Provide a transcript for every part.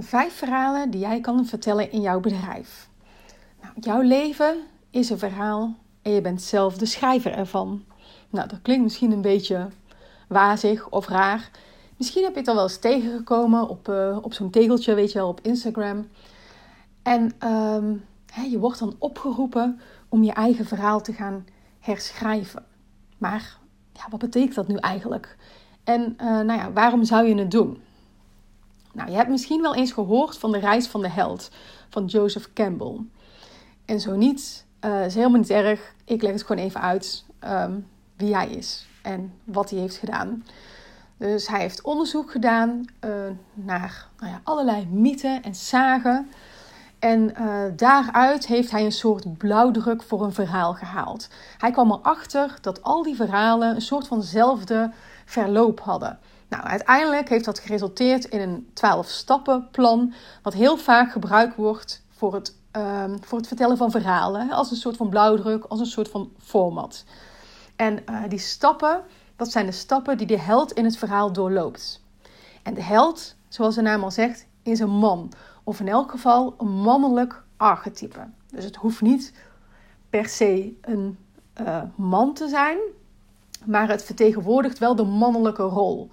Vijf verhalen die jij kan vertellen in jouw bedrijf. Nou, jouw leven is een verhaal en je bent zelf de schrijver ervan. Nou, dat klinkt misschien een beetje wazig of raar. Misschien heb je het al wel eens tegengekomen op, uh, op zo'n tegeltje, weet je wel, op Instagram. En um, je wordt dan opgeroepen om je eigen verhaal te gaan herschrijven. Maar ja, wat betekent dat nu eigenlijk? En uh, nou ja, waarom zou je het doen? Nou, je hebt misschien wel eens gehoord van de reis van de held van Joseph Campbell. En zo niet, uh, is helemaal niet erg. Ik leg het gewoon even uit um, wie hij is en wat hij heeft gedaan. Dus hij heeft onderzoek gedaan uh, naar nou ja, allerlei mythen en zagen. En uh, daaruit heeft hij een soort blauwdruk voor een verhaal gehaald. Hij kwam erachter dat al die verhalen een soort vanzelfde verloop hadden. Nou, uiteindelijk heeft dat geresulteerd in een 12-stappen-plan, wat heel vaak gebruikt wordt voor het, uh, voor het vertellen van verhalen, als een soort van blauwdruk, als een soort van format. En uh, die stappen, dat zijn de stappen die de held in het verhaal doorloopt. En de held, zoals de naam al zegt, is een man, of in elk geval een mannelijk archetype. Dus het hoeft niet per se een uh, man te zijn, maar het vertegenwoordigt wel de mannelijke rol.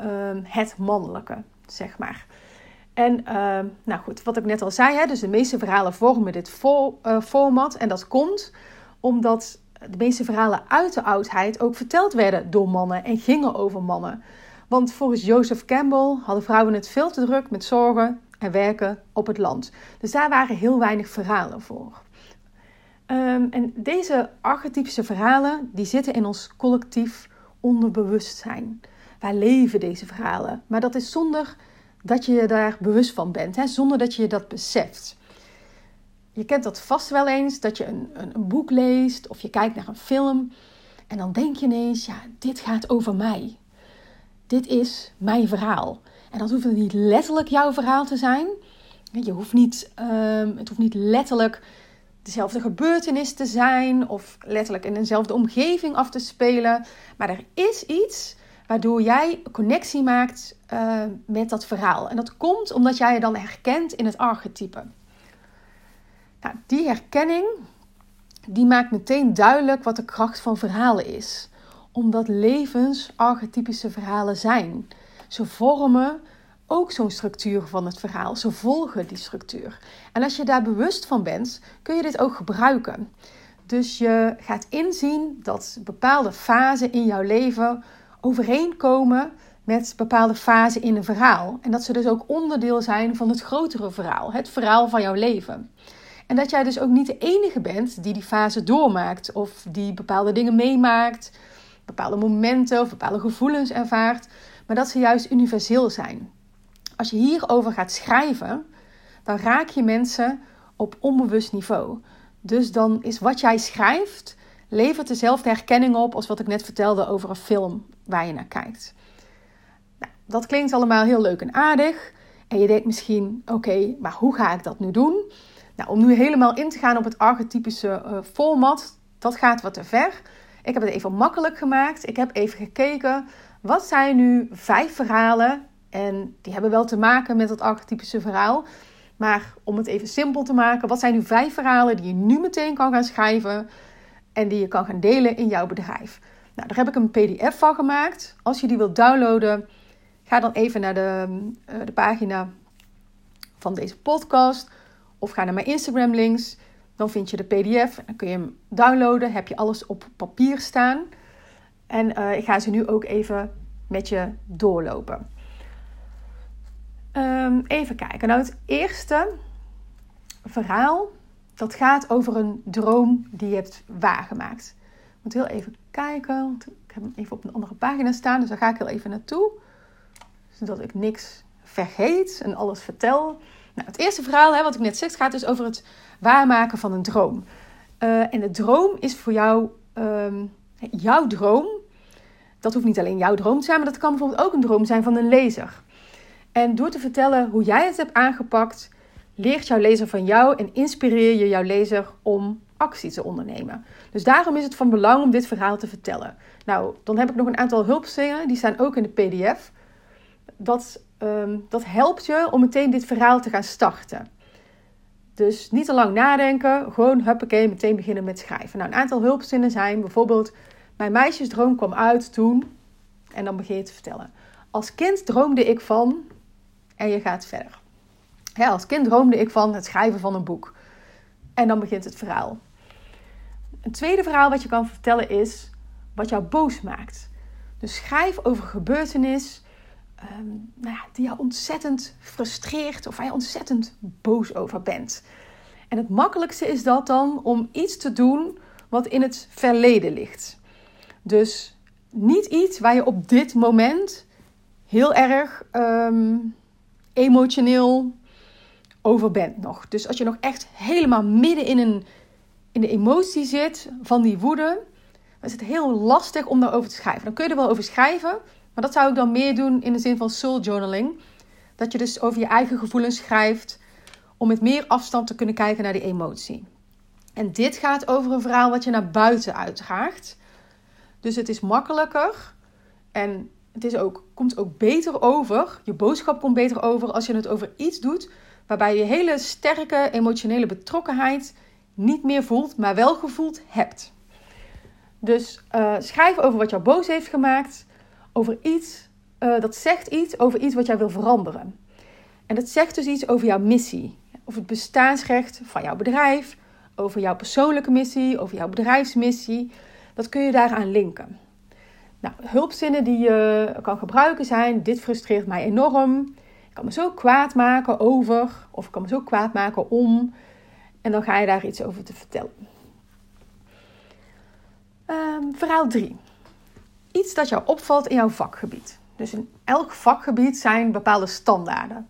Uh, het mannelijke, zeg maar. En uh, nou goed, wat ik net al zei, hè, dus de meeste verhalen vormen dit for, uh, format. En dat komt omdat de meeste verhalen uit de oudheid ook verteld werden door mannen en gingen over mannen. Want volgens Joseph Campbell hadden vrouwen het veel te druk met zorgen en werken op het land. Dus daar waren heel weinig verhalen voor. Um, en deze archetypische verhalen die zitten in ons collectief onderbewustzijn. Wij leven deze verhalen, maar dat is zonder dat je je daar bewust van bent, hè? zonder dat je dat beseft. Je kent dat vast wel eens, dat je een, een, boek leest of je kijkt naar een film en dan denk je ineens, ja, dit gaat over mij. Dit is mijn verhaal. En dat hoeft niet letterlijk jouw verhaal te zijn. Je hoeft niet, um, het hoeft niet letterlijk dezelfde gebeurtenis te zijn of letterlijk in dezelfde omgeving af te spelen. Maar er is iets waardoor jij connectie maakt uh, met dat verhaal. En dat komt omdat jij je dan herkent in het archetype. Nou, die herkenning die maakt meteen duidelijk wat de kracht van verhalen is. Omdat levens archetypische verhalen zijn. Ze vormen ook zo'n structuur van het verhaal. Ze volgen die structuur. En als je daar bewust van bent, kun je dit ook gebruiken. Dus je gaat inzien dat bepaalde fasen in jouw leven overeenkomen met bepaalde fasen in een verhaal. En dat ze dus ook onderdeel zijn van het grotere verhaal, het verhaal van jouw leven. En dat jij dus ook niet de enige bent die die fase doormaakt of die bepaalde dingen meemaakt, bepaalde momenten of bepaalde gevoelens ervaart, maar dat ze juist universeel zijn. Als je hierover gaat schrijven, dan raak je mensen op onbewust niveau. Dus dan is wat jij schrijft, levert dezelfde herkenning op als wat ik net vertelde over een film waar je naar kijkt. Nou, dat klinkt allemaal heel leuk en aardig. En je denkt misschien, oké, maar hoe ga ik dat nu doen? Nou, om nu helemaal in te gaan op het archetypische uh, format, dat gaat wat te ver. Ik heb het even makkelijk gemaakt. Ik heb even gekeken, wat zijn nu vijf verhalen en die hebben wel te maken met dat archetypische verhaal. Maar om het even simpel te maken, wat zijn nu vijf verhalen die je nu meteen kan gaan schrijven en die je kan gaan delen in jouw bedrijf? Nou, daar heb ik een PDF van gemaakt. Als je die wilt downloaden, ga dan even naar de, uh, de pagina van deze podcast of ga naar mijn Instagram links. Dan vind je de PDF en dan kun je hem downloaden. Heb je alles op papier staan. En uh, ik ga ze nu ook even met je doorlopen. Um, even kijken. Nou, het eerste verhaal, dat gaat over een droom die je hebt waargemaakt. Ik moet heel even kijken, want ik heb hem even op een andere pagina staan, dus daar ga ik heel even naartoe. Zodat ik niks vergeet en alles vertel. Nou, het eerste verhaal, hè, wat ik net zeg, gaat dus over het waarmaken van een droom. Uh, en de droom is voor jou, um, jouw droom. Dat hoeft niet alleen jouw droom te zijn, maar dat kan bijvoorbeeld ook een droom zijn van een lezer. En door te vertellen hoe jij het hebt aangepakt, leert jouw lezer van jou en inspireer je jouw lezer om actie te ondernemen. Dus daarom is het van belang om dit verhaal te vertellen. Nou, dan heb ik nog een aantal hulpstenen, die staan ook in de PDF. Dat ehm, dat helpt je om meteen dit verhaal te gaan starten. Dus niet te lang nadenken, gewoon huppakee, meteen beginnen met schrijven. Nou, een aantal hulpzinnen zijn bijvoorbeeld: Mijn meisjesdroom kwam uit toen. En dan begin je te vertellen. Als kind droomde ik van. En je gaat verder. Als kind droomde ik van het schrijven van een boek. En dan begint het verhaal. Een tweede verhaal wat je kan vertellen is wat jou boos maakt. Dus schrijf over gebeurtenis um, nou ja, die jou ontzettend frustreert of waar je ontzettend boos over bent. En het makkelijkste is dat dan om iets te doen wat in het verleden ligt. Dus niet iets waar je op dit moment heel erg um, emotioneel over bent nog. Dus als je nog echt helemaal midden in, een, in de emotie zit van die woede, dan is het heel lastig om daarover te schrijven. Dan kun je er wel over schrijven, maar dat zou ik dan meer doen in de zin van soul journaling. Dat je dus over je eigen gevoelens schrijft om met meer afstand te kunnen kijken naar die emotie. En dit gaat over een verhaal wat je naar buiten uitdraagt. Dus het is makkelijker en het is ook, komt ook beter over. Je boodschap komt beter over als je het over iets doet waarbij je hele sterke emotionele betrokkenheid niet meer voelt, maar wel gevoeld hebt. Dus uh, schrijf over wat jou boos heeft gemaakt, over iets, uh, dat zegt iets over iets wat jij wil veranderen. En dat zegt dus iets over jouw missie, over het bestaansrecht van jouw bedrijf, over jouw persoonlijke missie, over jouw bedrijfsmissie. Dat kun je daaraan linken. Nou, hulpzinnen die je kan gebruiken zijn: Dit frustreert mij enorm. Ik kan me zo kwaad maken over, of ik kan me zo kwaad maken om. En dan ga je daar iets over te vertellen. Um, verhaal 3. Iets dat jou opvalt in jouw vakgebied. Dus in elk vakgebied zijn bepaalde standaarden.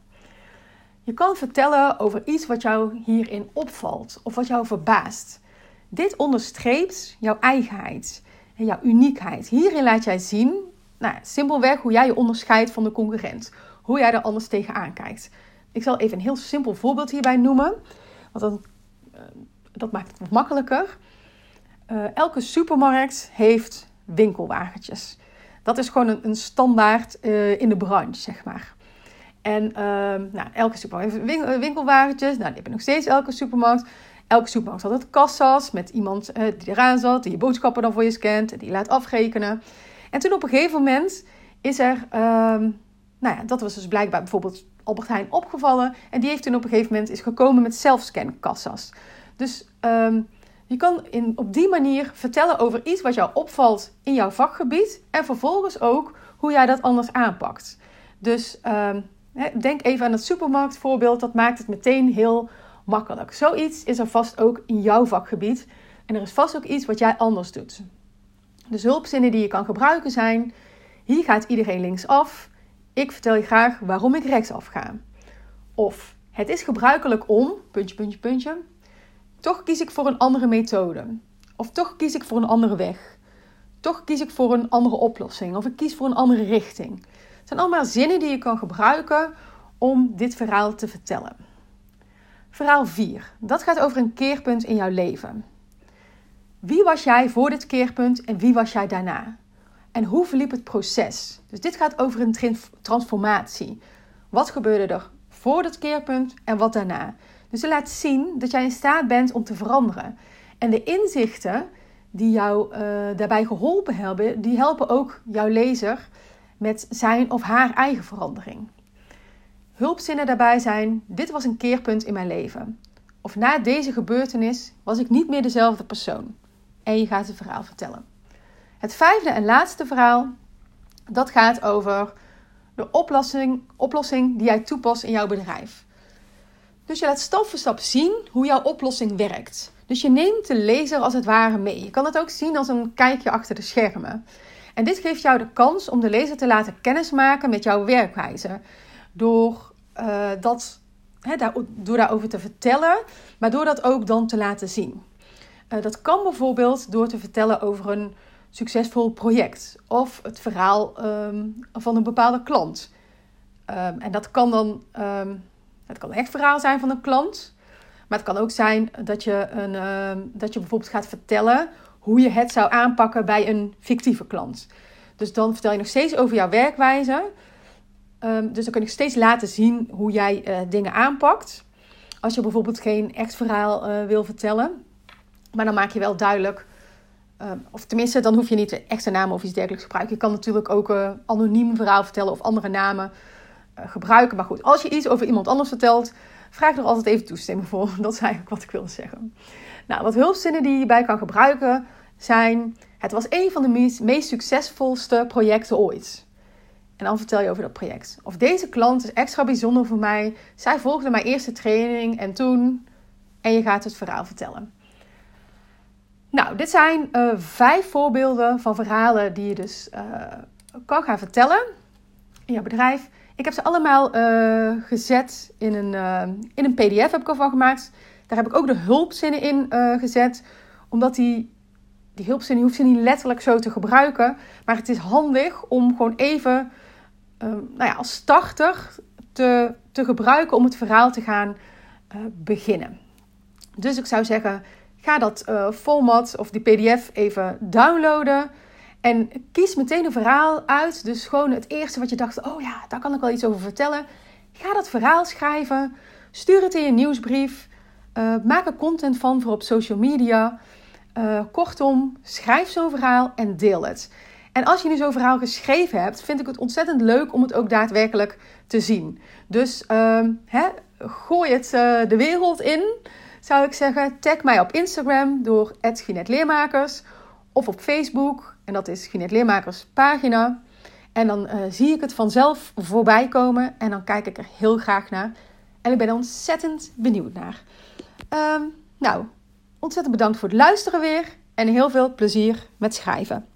Je kan vertellen over iets wat jou hierin opvalt of wat jou verbaast. Dit onderstreept jouw eigenheid en jouw uniekheid. Hierin laat jij zien, nou, simpelweg hoe jij je onderscheidt van de concurrent hoe jij er anders tegenaan kijkt. Ik zal even een heel simpel voorbeeld hierbij noemen, want dan, uh, dat maakt het wat makkelijker. Uh, elke supermarkt heeft winkelwagentjes. Dat is gewoon een, een standaard uh, in de branche, zeg maar. En ehm, nou, elke supermarkt heeft winkel, winkelwagentjes. Nou, die hebben nog steeds elke supermarkt. Elke supermarkt had het kassas met iemand die eraan zat, die je boodschappen dan voor je scant en die laat afrekenen. En toen op een gegeven moment is er ehm, nou ja, dat was dus blijkbaar bijvoorbeeld Albert Heijn opgevallen. En die heeft toen op een gegeven moment is gekomen met zelfscankassas. Dus um, je kan in, op die manier vertellen over iets wat jou opvalt in jouw vakgebied. En vervolgens ook hoe jij dat anders aanpakt. Dus um, denk even aan het supermarktvoorbeeld. Dat maakt het meteen heel makkelijk. Zoiets is er vast ook in jouw vakgebied. En er is vast ook iets wat jij anders doet. Dus hulpzinnen die je kan gebruiken zijn: hier gaat iedereen linksaf. Ik vertel je graag waarom ik rechtsaf ga. Of het is gebruikelijk om, puntje, puntje, puntje. Toch kies ik voor een andere methode. Of toch kies ik voor een andere weg. Toch kies ik voor een andere oplossing. Of ik kies voor een andere richting. Het zijn allemaal zinnen die je kan gebruiken om dit verhaal te vertellen. Verhaal 4. Dat gaat over een keerpunt in jouw leven. Wie was jij voor dit keerpunt en wie was jij daarna? En hoe verliep het proces? Dus dit gaat over een transformatie. Wat gebeurde er voor dat keerpunt en wat daarna? Dus je laat zien dat jij in staat bent om te veranderen. En de inzichten die jou uh, daarbij geholpen hebben, die helpen ook jouw lezer met zijn of haar eigen verandering. Hulpzinnen daarbij zijn: dit was een keerpunt in mijn leven. Of na deze gebeurtenis was ik niet meer dezelfde persoon. En je gaat het verhaal vertellen. Het vijfde en laatste verhaal, dat gaat over de oplossing, oplossing die jij toepast in jouw bedrijf. Dus je laat stap voor stap zien hoe jouw oplossing werkt. Dus je neemt de lezer als het ware mee. Je kan het ook zien als een kijkje achter de schermen. En dit geeft jou de kans om de lezer te laten kennismaken met jouw werkwijze. Door, uh, dat, daar, door daarover te vertellen, maar door dat ook dan te laten zien. Uh, dat kan bijvoorbeeld door te vertellen over een succesvol project of het verhaal ehm, van een bepaalde klant. Ehm, en dat kan dan um, het kan een echt verhaal zijn van een klant, maar het kan ook zijn dat je, een, dat je bijvoorbeeld gaat vertellen hoe je het zou aanpakken bij een fictieve klant. Dus dan vertel je nog steeds over jouw werkwijze, dus dan kun je steeds laten zien hoe jij uh, dingen aanpakt. Als je bijvoorbeeld geen echt verhaal uh, wil vertellen. Maar dan maak je wel duidelijk. Ehm, of tenminste, dan hoef je niet de echte naam of iets dergelijks te gebruiken. Je kan natuurlijk ook een anoniem verhaal vertellen of andere namen gebruiken. Maar goed, als je iets over iemand anders vertelt, vraag er altijd even toestemming voor. Dat is eigenlijk wat ik wilde zeggen. Nou, wat hulpzinnen die je bij kan gebruiken zijn... Het was een van de meest, meest succesvolste projecten ooit. En dan vertel je over dat project. Of deze klant is extra bijzonder voor mij. Zij volgde mijn eerste training en toen. En je gaat het verhaal vertellen. Nou, dit zijn uh, vijf voorbeelden van verhalen die je dus uh, kan gaan vertellen in jouw bedrijf. Ik heb ze allemaal uh, gezet in een, in een PDF heb ik ervan gemaakt. Daar heb ik ook de hulpzinnen in gezet. Omdat die, die hulpzinnen, je hoeft ze niet letterlijk zo te gebruiken. Maar het is handig om gewoon even nou ja, als starter te, te gebruiken om het verhaal te gaan beginnen. Dus ik zou zeggen, ga dat uh, format of die PDF even downloaden. En kies meteen een verhaal uit. Dus gewoon het eerste wat je dacht, oh ja, daar kan ik wel iets over vertellen. Ga dat verhaal schrijven. Stuur het in je nieuwsbrief. Uh, maak er content van voor op social media. Uh, kortom, schrijf zo'n verhaal en deel het. En als je nu zo'n verhaal geschreven hebt, vind ik het ontzettend leuk om het ook daadwerkelijk te zien. Dus uh, hè, gooi het de wereld in, zou ik zeggen. Tag mij op Instagram door Leermakers of op Facebook, en dat is Ginet Leermakers pagina. En dan uh, zie ik het vanzelf voorbij komen en dan kijk ik er heel graag naar. En ik ben er ontzettend benieuwd naar. Um, nou, ontzettend bedankt voor het luisteren weer en heel veel plezier met schrijven.